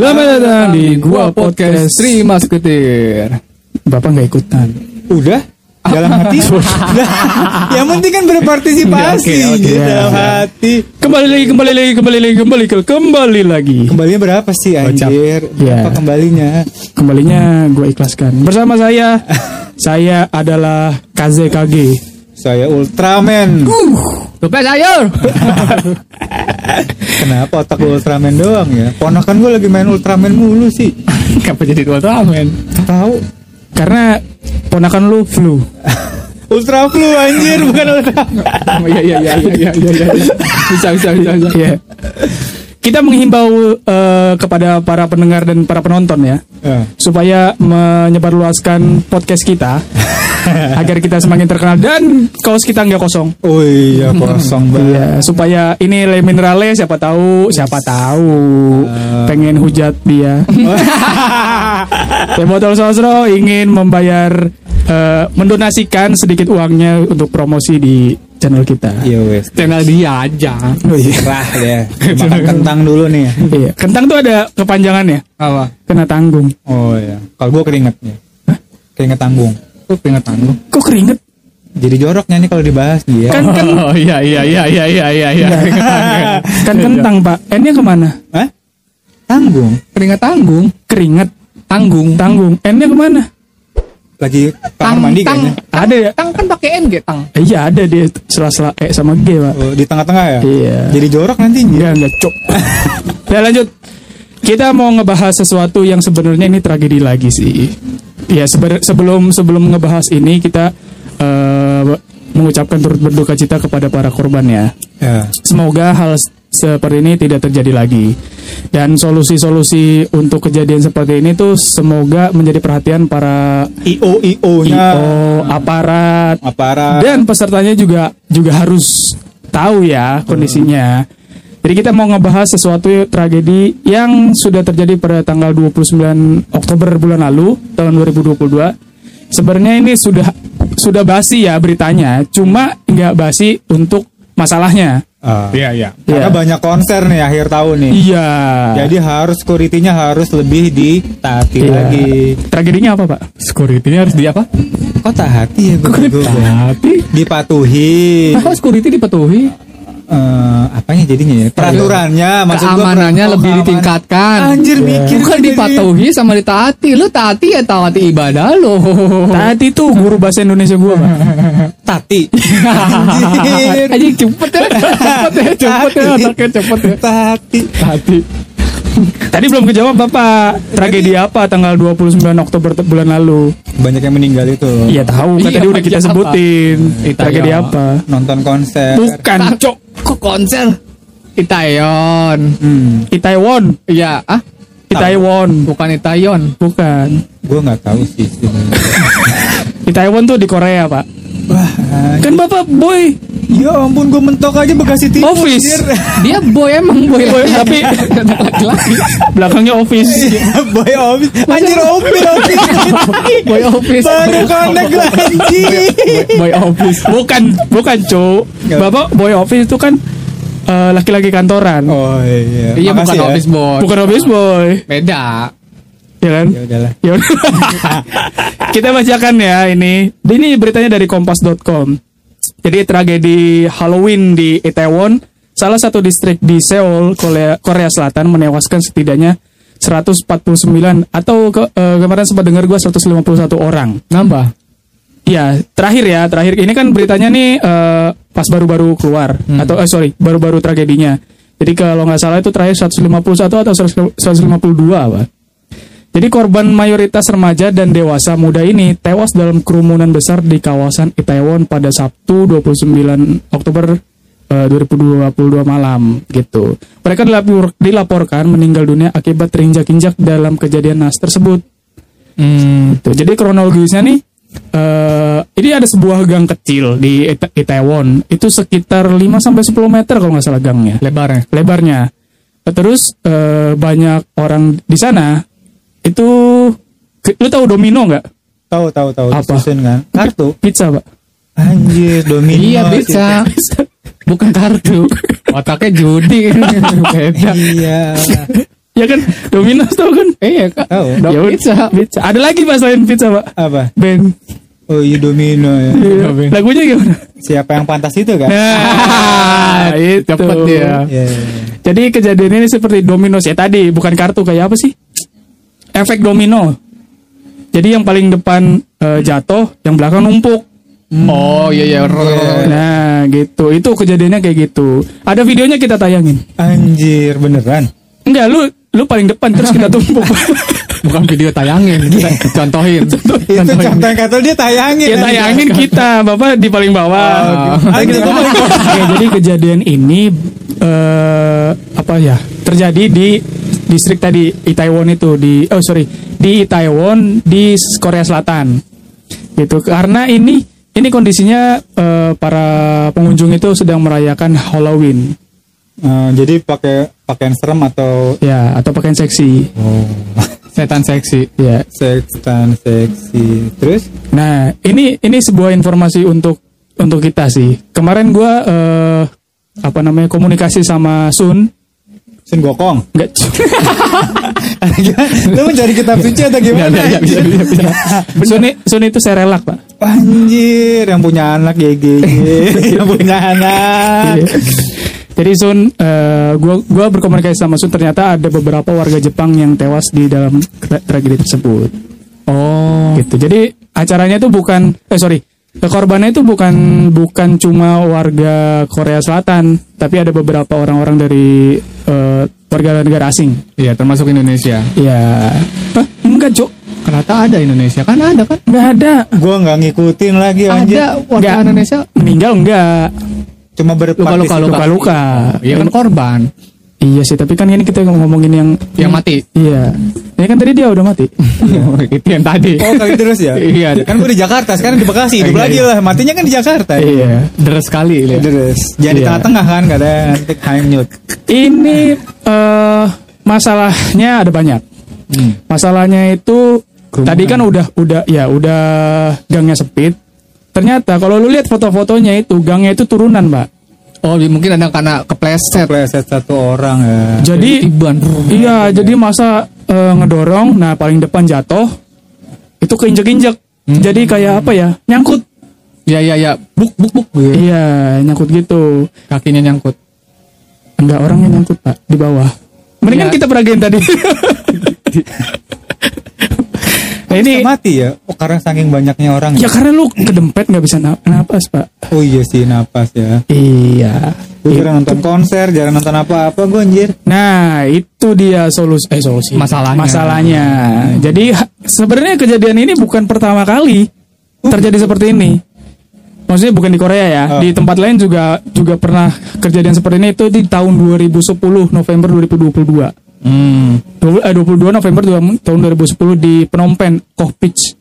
Selamat datang di Gua Podcast Sri Mas Ketir. Bapak nggak ikutan. Udah? Dalam hati? yang penting kan berpartisipasi Oke, oke, gitu, ya, dalam ya. hati. Kembali lagi, kembali lagi, kembali lagi, kembali ke kembali lagi. Kembalinya berapa sih anjir? Ya. Berapa kembalinya? Kembalinya gue ikhlaskan. Bersama saya, saya adalah KZKG. Saya Ultraman. Lupa sayur. Kenapa otak lu Ultraman doang ya? Ponakan gue lagi main Ultraman mulu sih. Kenapa jadi Ultraman? Tahu? Karena ponakan lu flu. Ultra Flu anjir bukan Ultra. Oh, iya iya iya iya iya iya. Bisa bisa bisa. Iya. Kita menghimbau eh, kepada para pendengar dan para penonton ya Ya. supaya menyebarluaskan podcast kita agar kita semakin terkenal dan kaos kita nggak kosong. Oh iya kosong banget. Iya, supaya ini Le Minerale siapa tahu, siapa tahu pengen hujat dia. Botol sosro ingin membayar eh, mendonasikan sedikit uangnya untuk promosi di channel kita. Iya wes. Channel dia aja. Oh, iya. Cerah deh. Makan kentang dulu nih. Iya, kentang tuh ada kepanjangannya, Apa? kena tanggung. Oh iya. Kalau gue keringetnya. Keringet tanggung. Tuh pengen tanggung. Kok keringet? Jadi joroknya nih kalau dibahas dia. Kan kan Oh iya iya iya iya iya iya iya. kan kentang, Pak. N-nya ke mana? Hah? Tanggung. Keringat tanggung. Keringet, Tanggung. tanggung. N-nya ke mana? Lagi kamar mandi tang, kayaknya. Ada ya? Tang kan pakai N gitu, tang. Eh, Iya ada dia sela-sela E sama G, Pak. Oh, di tengah-tengah ya? Iya. Jadi jorok nanti. Enggak, enggak, cok. ya lanjut. Kita mau ngebahas sesuatu yang sebenarnya ini tragedi lagi sih. Ya seber- sebelum sebelum ngebahas ini kita eh, mengucapkan turut berduka cita kepada para korban ya. Ya. Semoga hal seperti ini tidak terjadi lagi. Dan solusi-solusi untuk kejadian seperti ini tuh semoga menjadi perhatian para IO IO-nya IO, aparat, aparat. dan pesertanya juga juga harus tahu ya kondisinya. Jadi kita mau ngebahas sesuatu tragedi yang sudah terjadi pada tanggal 29 Oktober bulan lalu tahun 2022. Sebenarnya ini sudah sudah basi ya beritanya, cuma nggak basi untuk masalahnya. Ah. Iya iya. Karena Iya. banyak konser nih akhir tahun nih. Iya. Jadi harus security-nya harus lebih ditaati Iya. lagi. Tragedinya apa, Pak? Security ini harus di apa? Kok taati ya gue? Tapi Dipatuhi. Kok security dipatuhi? Eh, apanya jadinya ya? Peraturannya maksud gua Keamanannya oh, lebih ditingkatkan. Anjir Iya. mikir Bukan jadi- dipatuhi sama ditaati. Lu taati ya taati ibadah lo. Tadi tuh guru bahasa Indonesia gua, Pak. Tati. Anjir. Aja cepet ya. Cepet ya. Cepet ya. Otaknya cepet ya. Tati. Tati. Tadi belum kejawab Bapak. Tragedi apa tanggal 29 Oktober bulan lalu? Banyak yang meninggal itu. Iya tahu kan Iya, tadi udah kita apa? sebutin. Itaewon. Tragedi apa? Nonton konser. Bukan, Cok. Kok konser? Itaewon. Hmm. Itaewon. Iya, ah? Itaewon. Bukan Itaewon. Bukan. Gue nggak tahu sih. Itaewon tuh di Korea, Pak. Wah, Kan Bapak boy ya ampun gue mentok aja Bekasi Timur. office. anjir. Dia boy emang boy. Boy, tapi laki-laki. belakangnya office. Boy office. Anjir office office. Boy office. Baru connect lagi. Boy office. Bukan, bukan. Nggak. Bapak boy office itu kan eh, laki-laki kantoran. Oh iya. Iya bukan ya. office boy. Bukan office boy. Beda. Ya kan? Ya udahlah. Ya udah. Kita bacakan ya ini. Ini beritanya dari kompas.com. Jadi tragedi Halloween di Itaewon, salah satu distrik di Seoul, Korea, Korea Selatan menewaskan setidaknya 149 atau ke, eh, kemarin sempat dengar gua 151 orang. Nambah. Ya, terakhir ya, terakhir ini kan beritanya nih eh, pas baru-baru keluar atau eh sorry, baru-baru tragedinya. Jadi kalau nggak salah itu terakhir 151 atau 152, Pak. Jadi korban mayoritas remaja dan dewasa muda ini tewas dalam kerumunan besar di kawasan Itaewon pada Sabtu 29 Oktober eh, 2022 malam gitu. Mereka dilapor- dilaporkan meninggal dunia akibat terinjak-injak dalam kejadian nas tersebut. Hmm. Tuh, jadi kronologisnya nih eh ini ada sebuah gang kecil di Ita- Itaewon. Itu sekitar 5 sampai 10 meter kalau nggak salah gangnya Lebarnya. lebarnya. Terus eh, banyak orang di sana itu lu tahu domino nggak? Tahu tahu tahu Apa? kan. Kartu. Pizza, Pak. Anjir domino. Iya bisa. Bukan kartu. Otaknya judi. Beda. Iya. ya kan Domino's tau kan Iya kak. Tahu. Ya pizza. pizza ada lagi pak selain pizza pak Apa? band Oh iya domino ya. Iya. lagunya gimana Siapa yang pantas itu kan? nah itu Cepet dia. Iya. jadi kejadian ini seperti Domino's ya tadi bukan kartu kayak apa sih efek domino. Jadi yang paling depan eh, jatuh yang belakang numpuk. Oh iya iya. nah gitu. Itu kejadiannya kayak gitu. Ada videonya kita tayangin. Anjir beneran. enggak lu lu paling depan terus kita tumpuk. Bukan video tayangin, kita contohin. itu contoh yang kata dia tayangin. ya tayangin kita bapak di paling bawah. Oh, Anjir gua paling Oke, jadi kejadian ini eh apa ya terjadi di distrik tadi Itaewon itu di oh sorry di Itaewon di Korea Selatan. Gitu karena ini ini kondisinya eh, para pengunjung itu sedang merayakan Halloween. Eh, jadi pakai pakaian serem atau? Ya atau pakaian seksi. Oh. Setan seksi. ya. Seksitan seksi. Terus? Nah ini ini sebuah informasi untuk untuk kita sih. Kemarin gua eh, apa namanya komunikasi sama Sun Sun Gokong. Enggak. Lu mencari kitab suci atau gimana? Nggak, nggak, bisa, bisa, bisa. Suni, Suni itu saya relak, Pak. Anjir, yang punya anak GG. yang punya anak. Iya. Jadi Sun, eh, gua gua berkomunikasi sama Sun ternyata ada beberapa warga Jepang yang tewas di dalam tra- tragedi tersebut. Oh. Gitu. Jadi acaranya itu bukan eh sorry, korbannya itu bukan bukan cuma warga Korea Selatan, tapi ada beberapa orang-orang dari eh, warga negara asing. Iya termasuk Indonesia. Ya, Hah? enggak, Cok. Ternyata ada Indonesia kan ada kan? Enggak ada. Gua nggak ngikutin lagi anjir. Ada warga Nggak. Indonesia Meninggal enggak. Cuma berpartisipasi. Luka-luka. Iya kan korban Iya sih, tapi kan ini kita ngomongin yang yang mati. Iya. Ini kan tadi dia udah mati. itu yang tadi. Oh kali terus ya? Iya. Kan gua di Jakarta, sekarang di Bekasi. Hidup Iya, lagi iya. lah, matinya kan di Jakarta. iya. Deres sekali lihat. Terus, jangan di Iya. tengah-tengah kan, gak ada nanti hanyut. Ini eh masalahnya ada banyak. Hmm. Masalahnya itu tadi kan udah udah ya udah gangnya sempit. Ternyata kalau lu lihat foto-fotonya itu gangnya itu turunan, Mbak. Oh mungkin ada karena kepleset. Pleset satu orang ya. Jadi Tiban. iya, jadi masa eh, ngedorong, nah paling depan jatuh itu keinjek-injek. Jadi kayak apa ya? Nyangkut. Iya iya iya. Buk buk buk. Iya, nyangkut gitu. Kakinya nyangkut. Enggak orangnya nyangkut, Pak, di bawah. Mendingan Iya. kita peragain tadi. nah ini Bisa mati ya? Oh, karena saking banyaknya orang. ya karena lu kedempet nggak bisa na- napas, Pak. Oh iya sih, napas ya. Iya. Gue jarang nonton konser, jarang nonton apa-apa gue anjir. Nah, itu dia solusi eh solusi. Masalahnya. Masalahnya. Jadi ha- sebenarnya kejadian ini bukan pertama kali terjadi seperti ini. Maksudnya bukan di Korea ya, Oh. di tempat lain juga juga pernah kejadian seperti ini itu di tahun 2010 November 2022. Hmm. 20, eh, 22 November tahun 2010 di Phnom Penh, Koh Beach.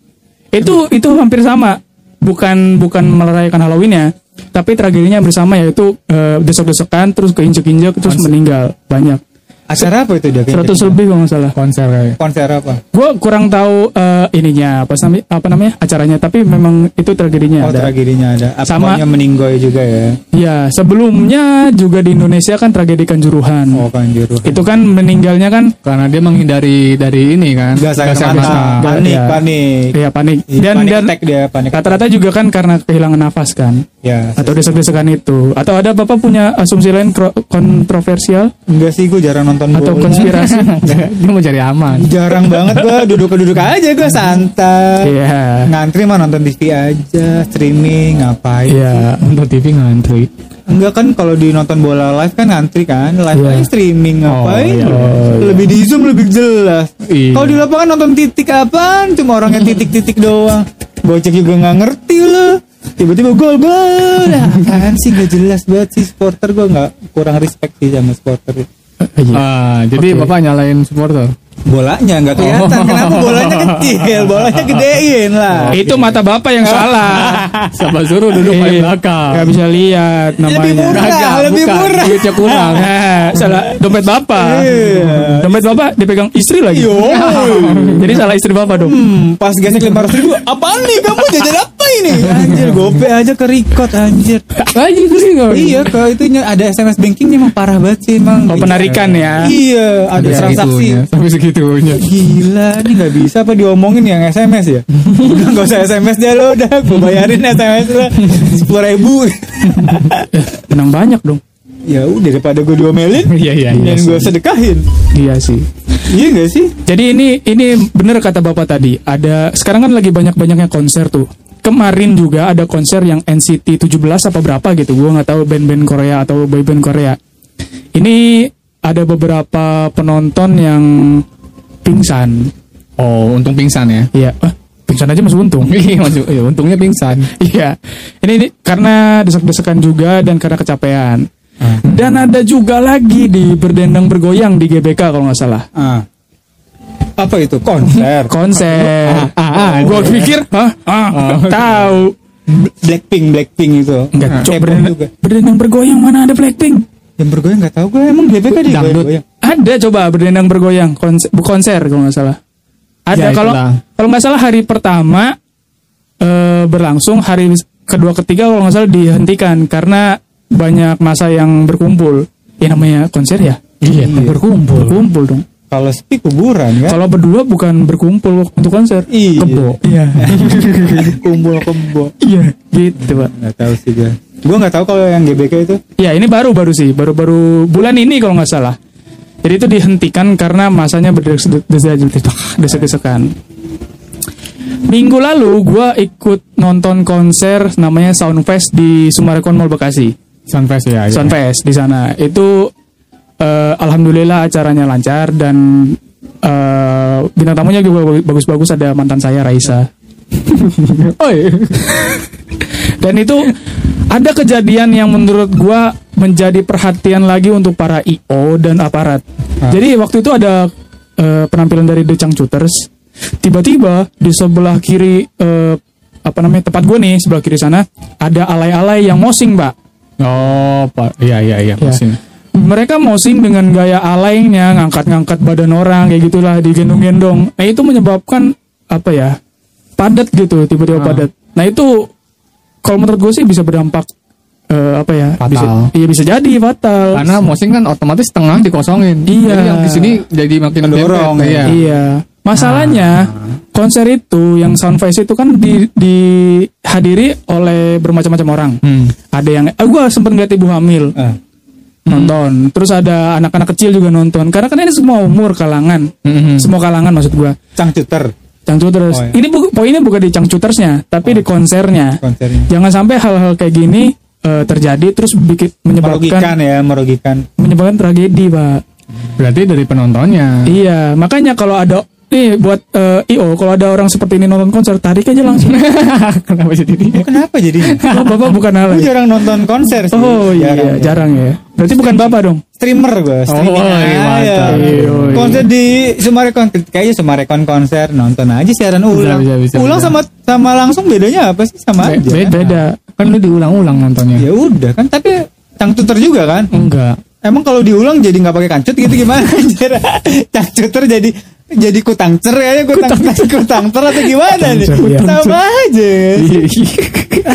Itu itu hampir sama. Bukan bukan merayakan Halloween ya, tapi tragedinya bersama yaitu eh, desek-desekan terus keinjek-injek terus meninggal banyak. Acara apa itu dia? 100 lebih kalau nggak salah. Konser kayak. Konser apa? Gue kurang tahu eh, ininya apa namanya apa namanya acaranya, tapi memang itu tragedinya Oh ada. tragedinya ada. Apa Sama- meninggoy juga ya? Ya sebelumnya juga di Indonesia kan tragedi Kanjuruhan. Oh kanjuru. Itu kan meninggalnya kan Karena dia menghindari dari ini kan. Gas air mata. Panik, Iya. panik. ya panik. Iya, Dan panik dan dia, panik. rata-rata juga kan karena kehilangan nafas kan. Ya. atau desek-desekan itu atau ada bapak punya asumsi lain kontroversial Enggak sih gue jarang nonton atau bola. konspirasi dia mau cari aman. Jarang banget gue duduk-duduk aja gue santai. iya Ngantri mah nonton TV aja, streaming ngapain? iya Untuk TV ngantri. Enggak kan kalau di nonton bola live kan ngantri kan, live Iya. aja streaming ngapain? iya. Oh, iya. Lebih di zoom lebih jelas. Iya. Kalau di lapangan nonton titik apaan? Cuma orangnya titik-titik doang. Gocek juga nggak ngerti loh. Tiba-tiba gol gol. Apaan sih gak jelas banget sih supporter gue nggak kurang respect sih sama supporter. Ah, jadi Oke. Bapak nyalain supporter. Bolanya nggak kelihatan. Kenapa bolanya kecil? Bolanya gedein lah. Itu mata bapak yang salah. Sama suruh duduk paling Eh, belakang. Gak bisa lihat namanya. Lebih murah, Kagak, lebih bukan. murah. Duitnya kurang. Eh, salah dompet bapak. Iya. Dompet bapak dipegang istri lagi. Yo. Jadi salah istri bapak dong. Hmm, pas gesek lima ratus ribu, apaan nih kamu jajan apa ini? Anjir, gope aja ke record anjir. Sih nggak? iya, kalau itunya ada SMS bankingnya emang parah banget sih emang. Oh, penarikan ya. Iya, ada transaksi. Sampai segitunya. Gila, ini nggak bisa apa diomongin yang SMS ya? Udah nggak usah SMS dia lo, udah gue bayarin SMS lo sepuluh ribu. Menang banyak dong. ya udah daripada gue diomelin, Iya iya iya. dan gue sedekahin. Iya sih. Iya gak sih? Jadi ini ini bener kata bapak tadi. Ada sekarang kan lagi banyak banyaknya konser tuh. Kemarin juga ada konser yang NCT 17 apa berapa gitu. Gua nggak tahu band-band Korea atau boyband Korea. Ini ada beberapa penonton yang pingsan. Oh, untung pingsan ya. Iya. Ah, pingsan aja masih untung. Iya, iya, untungnya pingsan. Iya. Ini, ini karena desek-desekan juga dan karena kecapean. Dan ada juga lagi di berdendang bergoyang di GBK kalau nggak salah. Ah. Apa itu konser? Konser. Ah, ah, ah. Gua pikir, hah? Ah, tahu. Blackpink, Blackpink itu. Enggak, Heboh berdendang, juga. berdendang bergoyang mana ada Blackpink? Yang bergoyang nggak tahu gue emang GBK di Dangdut. goyang. Ada coba berdendang bergoyang konser, konser kalau nggak salah. Ada Ya, kalau kalau nggak salah hari pertama eh, berlangsung, hari kedua ketiga kalau nggak salah dihentikan karena banyak masa yang berkumpul. Ya namanya konser ya. Iya, berkumpul. Berkumpul dong. Kalau sepi kuburan kan? Kalau berdua bukan berkumpul untuk konser. Iya. Kebo. Iya. kumpul kebo. Iya, gitu, Pak. Nggak tahu sih gue. Gue nggak tahu kalau yang GBK itu. Ya ini baru-baru sih, baru-baru bulan ini kalau nggak salah. Jadi itu dihentikan karena masanya berdesek-desekan. Minggu lalu gue ikut nonton konser namanya Soundfest di Sumarekon Mall Bekasi. Sunfest ya. iya. Soundfest di sana. Itu eh, alhamdulillah acaranya lancar dan eh, bintang tamunya juga bagus-bagus ada mantan saya Raisa. Oh. Dan itu ada kejadian yang menurut gua menjadi perhatian lagi untuk para IO dan aparat. Jadi waktu itu ada eh, penampilan dari The Changcuters. Tiba-tiba di sebelah kiri eh, apa namanya tempat gue nih sebelah kiri sana ada alay-alay yang mosing, Pak. Oh, Pak. Iya iya iya. Ya. Pusing. Mereka mosing dengan gaya alaynya, ngangkat-ngangkat badan orang kayak gitulah, digendong-gendong. Nah itu menyebabkan apa ya? Padat gitu, tiba-tiba padat. Nah itu kalau menurut gue sih bisa berdampak eh, apa ya? Fatal. Bisa, iya bisa jadi fatal. Karena mosing kan otomatis tengah dikosongin. Iya. Jadi yang di sini jadi makin Mendorong, dempet, ya. Iya. Iya. Masalahnya konser itu yang Soundfest itu kan di, dihadiri oleh bermacam-macam orang. Hmm. Ada yang, ah, gue sempet ngeliat ibu hamil Ah. nonton. Terus ada anak-anak kecil juga nonton. Karena kan ini semua umur kalangan, Mhm. semua kalangan maksud gua. Cangcuter Cangcuters. Oh, iya. Ini bu, poinnya bukan di cangcutersnya, tapi di konsernya. konsernya. Jangan sampai hal-hal kayak gini eh, terjadi terus bikin Merugikan menyebabkan ya, merugikan. menyebabkan tragedi, Pak. Berarti dari penontonnya. Iya, makanya kalau ada nih buat eh, IO kalau ada orang seperti ini nonton konser tarik aja langsung. Kenapa jadi dia? Kenapa jadi? oh, Bapak bukan Gue alay. jarang nonton konser sih. Oh iya, jarang, ya. Berarti bukan Bapak dong. Streamer gue, streaming Oh, iya, aja. mantap. Iya, iya. Konser di Sumarekon, kayaknya Sumarekon konser nonton aja siaran ulang. bisa, bisa, ulang bisa. sama sama langsung bedanya apa sih? Sama Be- aja. Beda. Kan lu diulang-ulang nontonnya. Ya udah kan, tapi cangcuter juga kan? Enggak. Emang kalau diulang jadi nggak pakai kancut gitu gimana anjir? Cangcuter jadi jadi kutangcer ya, kutang kutangcer atau gimana nih? Iya. Sama aja.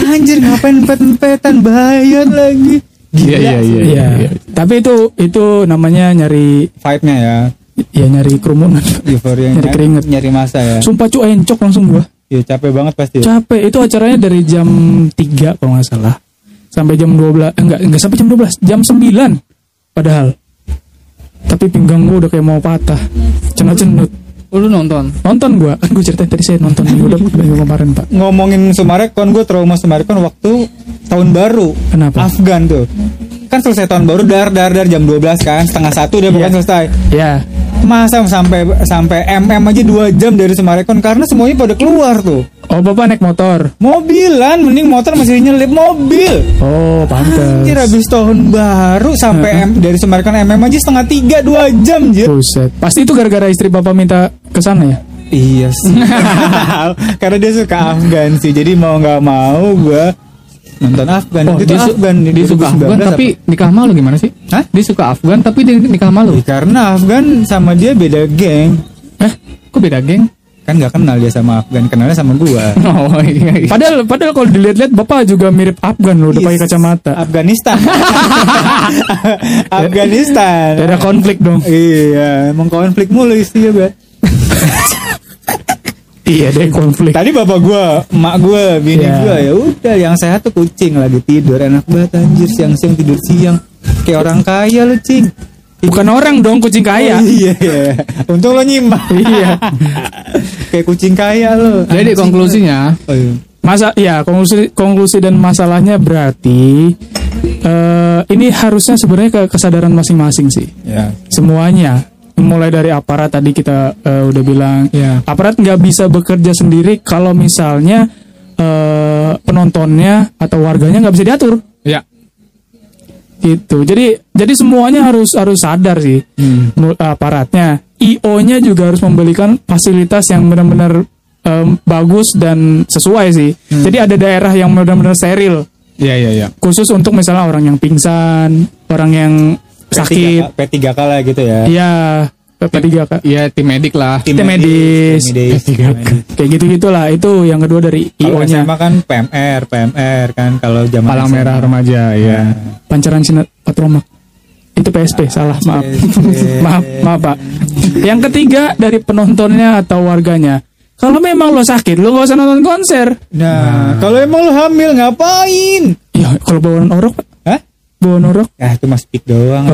Anjir ngapain empet-empetan bayar lagi? Iya iya iya. Iya. iya. Tapi itu itu namanya nyari Vibe-nya ya, ya nyari kerumunan. euforia Nyari keringet. nyari masa ya. Sumpah cu encok langsung gua. Ya capek banget pasti. ya. Capek. Itu acaranya dari jam 3 kalau nggak salah. Sampai jam 12. Eh, enggak, enggak sampai jam 12. Jam 9. Padahal. Tapi pinggang gua udah kayak mau patah. Cenut-cenut. Oh, lu nonton? Nonton gua. Kan gua ceritain tadi saya nonton minggu depan minggu kemarin, Pak. Ngomongin Sumarekon, gue trauma Sumarekon waktu tahun baru. Kenapa? Afgan tuh. Kan selesai tahun baru dar dar dar jam 12 kan, setengah satu dia bukan Iya. selesai. Masa sampai sampai MM aja dua jam dari Sumarekon karena semuanya pada keluar tuh. Oh, Bapak naik motor. Mobilan, mending motor masih nyelip mobil. Oh, Anjir pantes. habis tahun baru sampai M- dari Semarang MM aja setengah tiga dua jam jir. Buset. Pasti itu gara-gara istri Bapak minta ke sana ya? Iya sih. Karena dia suka Afgan sih. Jadi mau nggak mau gua nonton Afgan. Oh, dia, Afgan dia suka 2019 Afgan apa? tapi nikah malu gimana sih? Hah? Dia suka Afgan tapi dia nikah malu. Ya, karena Afgan sama dia beda geng. Eh, kok beda geng? Kan nggak kenal dia sama Afgan, kenalnya sama gua. Oh iya. iya. Padahal padahal kalau dilihat-lihat Bapak juga mirip Afgan loh, udah pakai Yes. kacamata. Afghanistan. Afghanistan. Ada konflik dong. Iya, emang konflik mulu istinya, Mbak. Iya deh konflik. Tadi bapak gua, emak gua, bini Iya. gua ya udah yang sehat tuh kucing lagi tidur enak banget anjir siang-siang tidur siang. Kayak orang kaya lu, Cing. Bukan orang dong kucing kaya. Oh, iya, iya. Untung lo nyimak. Iya. Kayak kucing kaya lo. Jadi konklusinya Oh, iya. Masa ya konklusi konklusi dan masalahnya berarti eh ini harusnya sebenarnya ke kesadaran masing-masing sih. Ya. Semuanya mulai dari aparat tadi kita eh, udah bilang ya. aparat nggak bisa bekerja sendiri kalau misalnya eh, penontonnya atau warganya nggak bisa diatur Ya. gitu jadi jadi semuanya harus harus sadar sih Hmm. aparatnya io nya juga harus memberikan fasilitas yang benar-benar em, bagus dan sesuai sih jadi ada daerah yang benar-benar steril Iya iya iya. khusus untuk misalnya orang yang pingsan orang yang sakit P3K lah gitu ya. iya P3K Iya tim medik lah. tim medis. Tim medis. Tim medis. kayak gitu gitulah itu yang kedua dari io nya SMA kan PMR, PMR kan kalau zaman Palang SMA. merah remaja ya. pancaran sinar patromak itu PSP salah maaf PSP. maaf maaf pak yang ketiga dari penontonnya atau warganya kalau memang lo sakit lo gak usah nonton konser Nah, kalau emang lu hamil ngapain? ya kalau bawa norok Pak. Hah? bawa norok Ah, itu mas speak doang.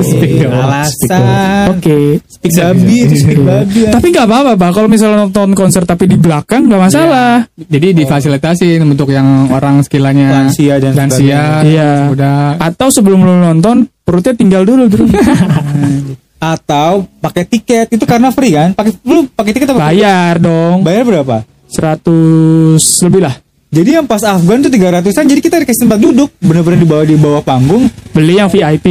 Speak doang, Alasan. oke Speak babi, itu speak babi. tapi nggak apa-apa pak kalau misalnya nonton konser tapi di belakang nggak masalah Jadi difasilitasin untuk yang orang skillanya Lansia dan lansia, sebagainya. Iya. udah atau sebelum lo nonton perutnya tinggal dulu dulu Atau pakai tiket itu karena free kan? Pakai lu pakai tiket apa? bayar dong Bayar berapa? 100 lebih lah Jadi yang pas Afgan tuh 300-an jadi kita dikasih tempat duduk bener-bener di bawah di bawah panggung beli yang VIP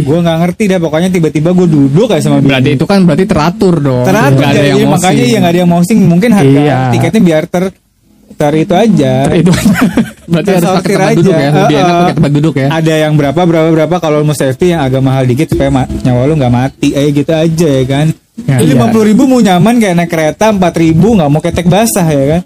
gue nggak ngerti deh pokoknya tiba-tiba gue duduk kayak sama berarti itu kan berarti teratur dong. teratur Nggak ada ya, yang iya, mosing. makanya ya nggak ada yang mosing mungkin harga Iya. tiketnya biar ter ter itu aja itu Berarti harus pakai tempat aja. duduk ya. Lebih enak Uh-uh. pakai tempat duduk ya. ada yang berapa berapa berapa kalau mau safety yang agak mahal dikit supaya ma- nyawa lu nggak mati eh gitu aja ya kan Ya, Ini iya. lima puluh ribu mau nyaman kayak naik kereta empat ribu nggak mau ketek basah ya kan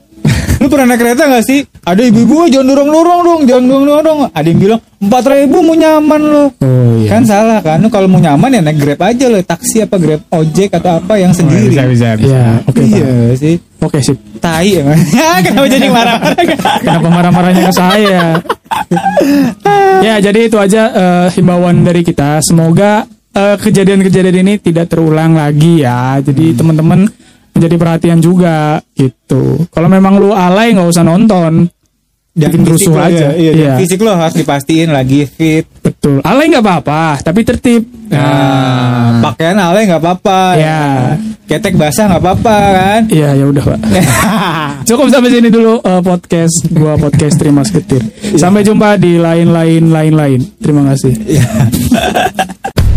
lu pernah naik kereta nggak sih? Ada ibu-ibu "Eh, jangan dorong dorong dong jangan dorong dorong dong ada yang bilang empat ribu mau nyaman lo oh iya. Kan salah kan? Lu kalau mau nyaman ya naik grab aja lo taksi apa grab ojek atau apa yang sendiri. bisa bisa bisa. ya oke Pak. iya sih. Oke sip. Tai emang kenapa jadi marah-marah? Kenapa marah-marahnya ke saya? ya, jadi itu aja eh, himbauan dari kita. Semoga eh, kejadian-kejadian ini tidak terulang lagi ya. Jadi teman-teman menjadi perhatian juga gitu. Kalau memang lu alay nggak usah nonton. dan Bikin rusuh lo, aja. ya, iya, Iya. fisik lo harus dipastiin lagi fit Betul. Alay nggak apa-apa, tapi tertib. Nah, pakaian alay nggak apa-apa. Ya. Ketek basah nggak apa-apa kan? Iya, ya udah, Pak. Cukup sampai sini dulu eh, podcast gua podcast Terima Seketir. Sampai jumpa di lain-lain lain-lain. Terima kasih.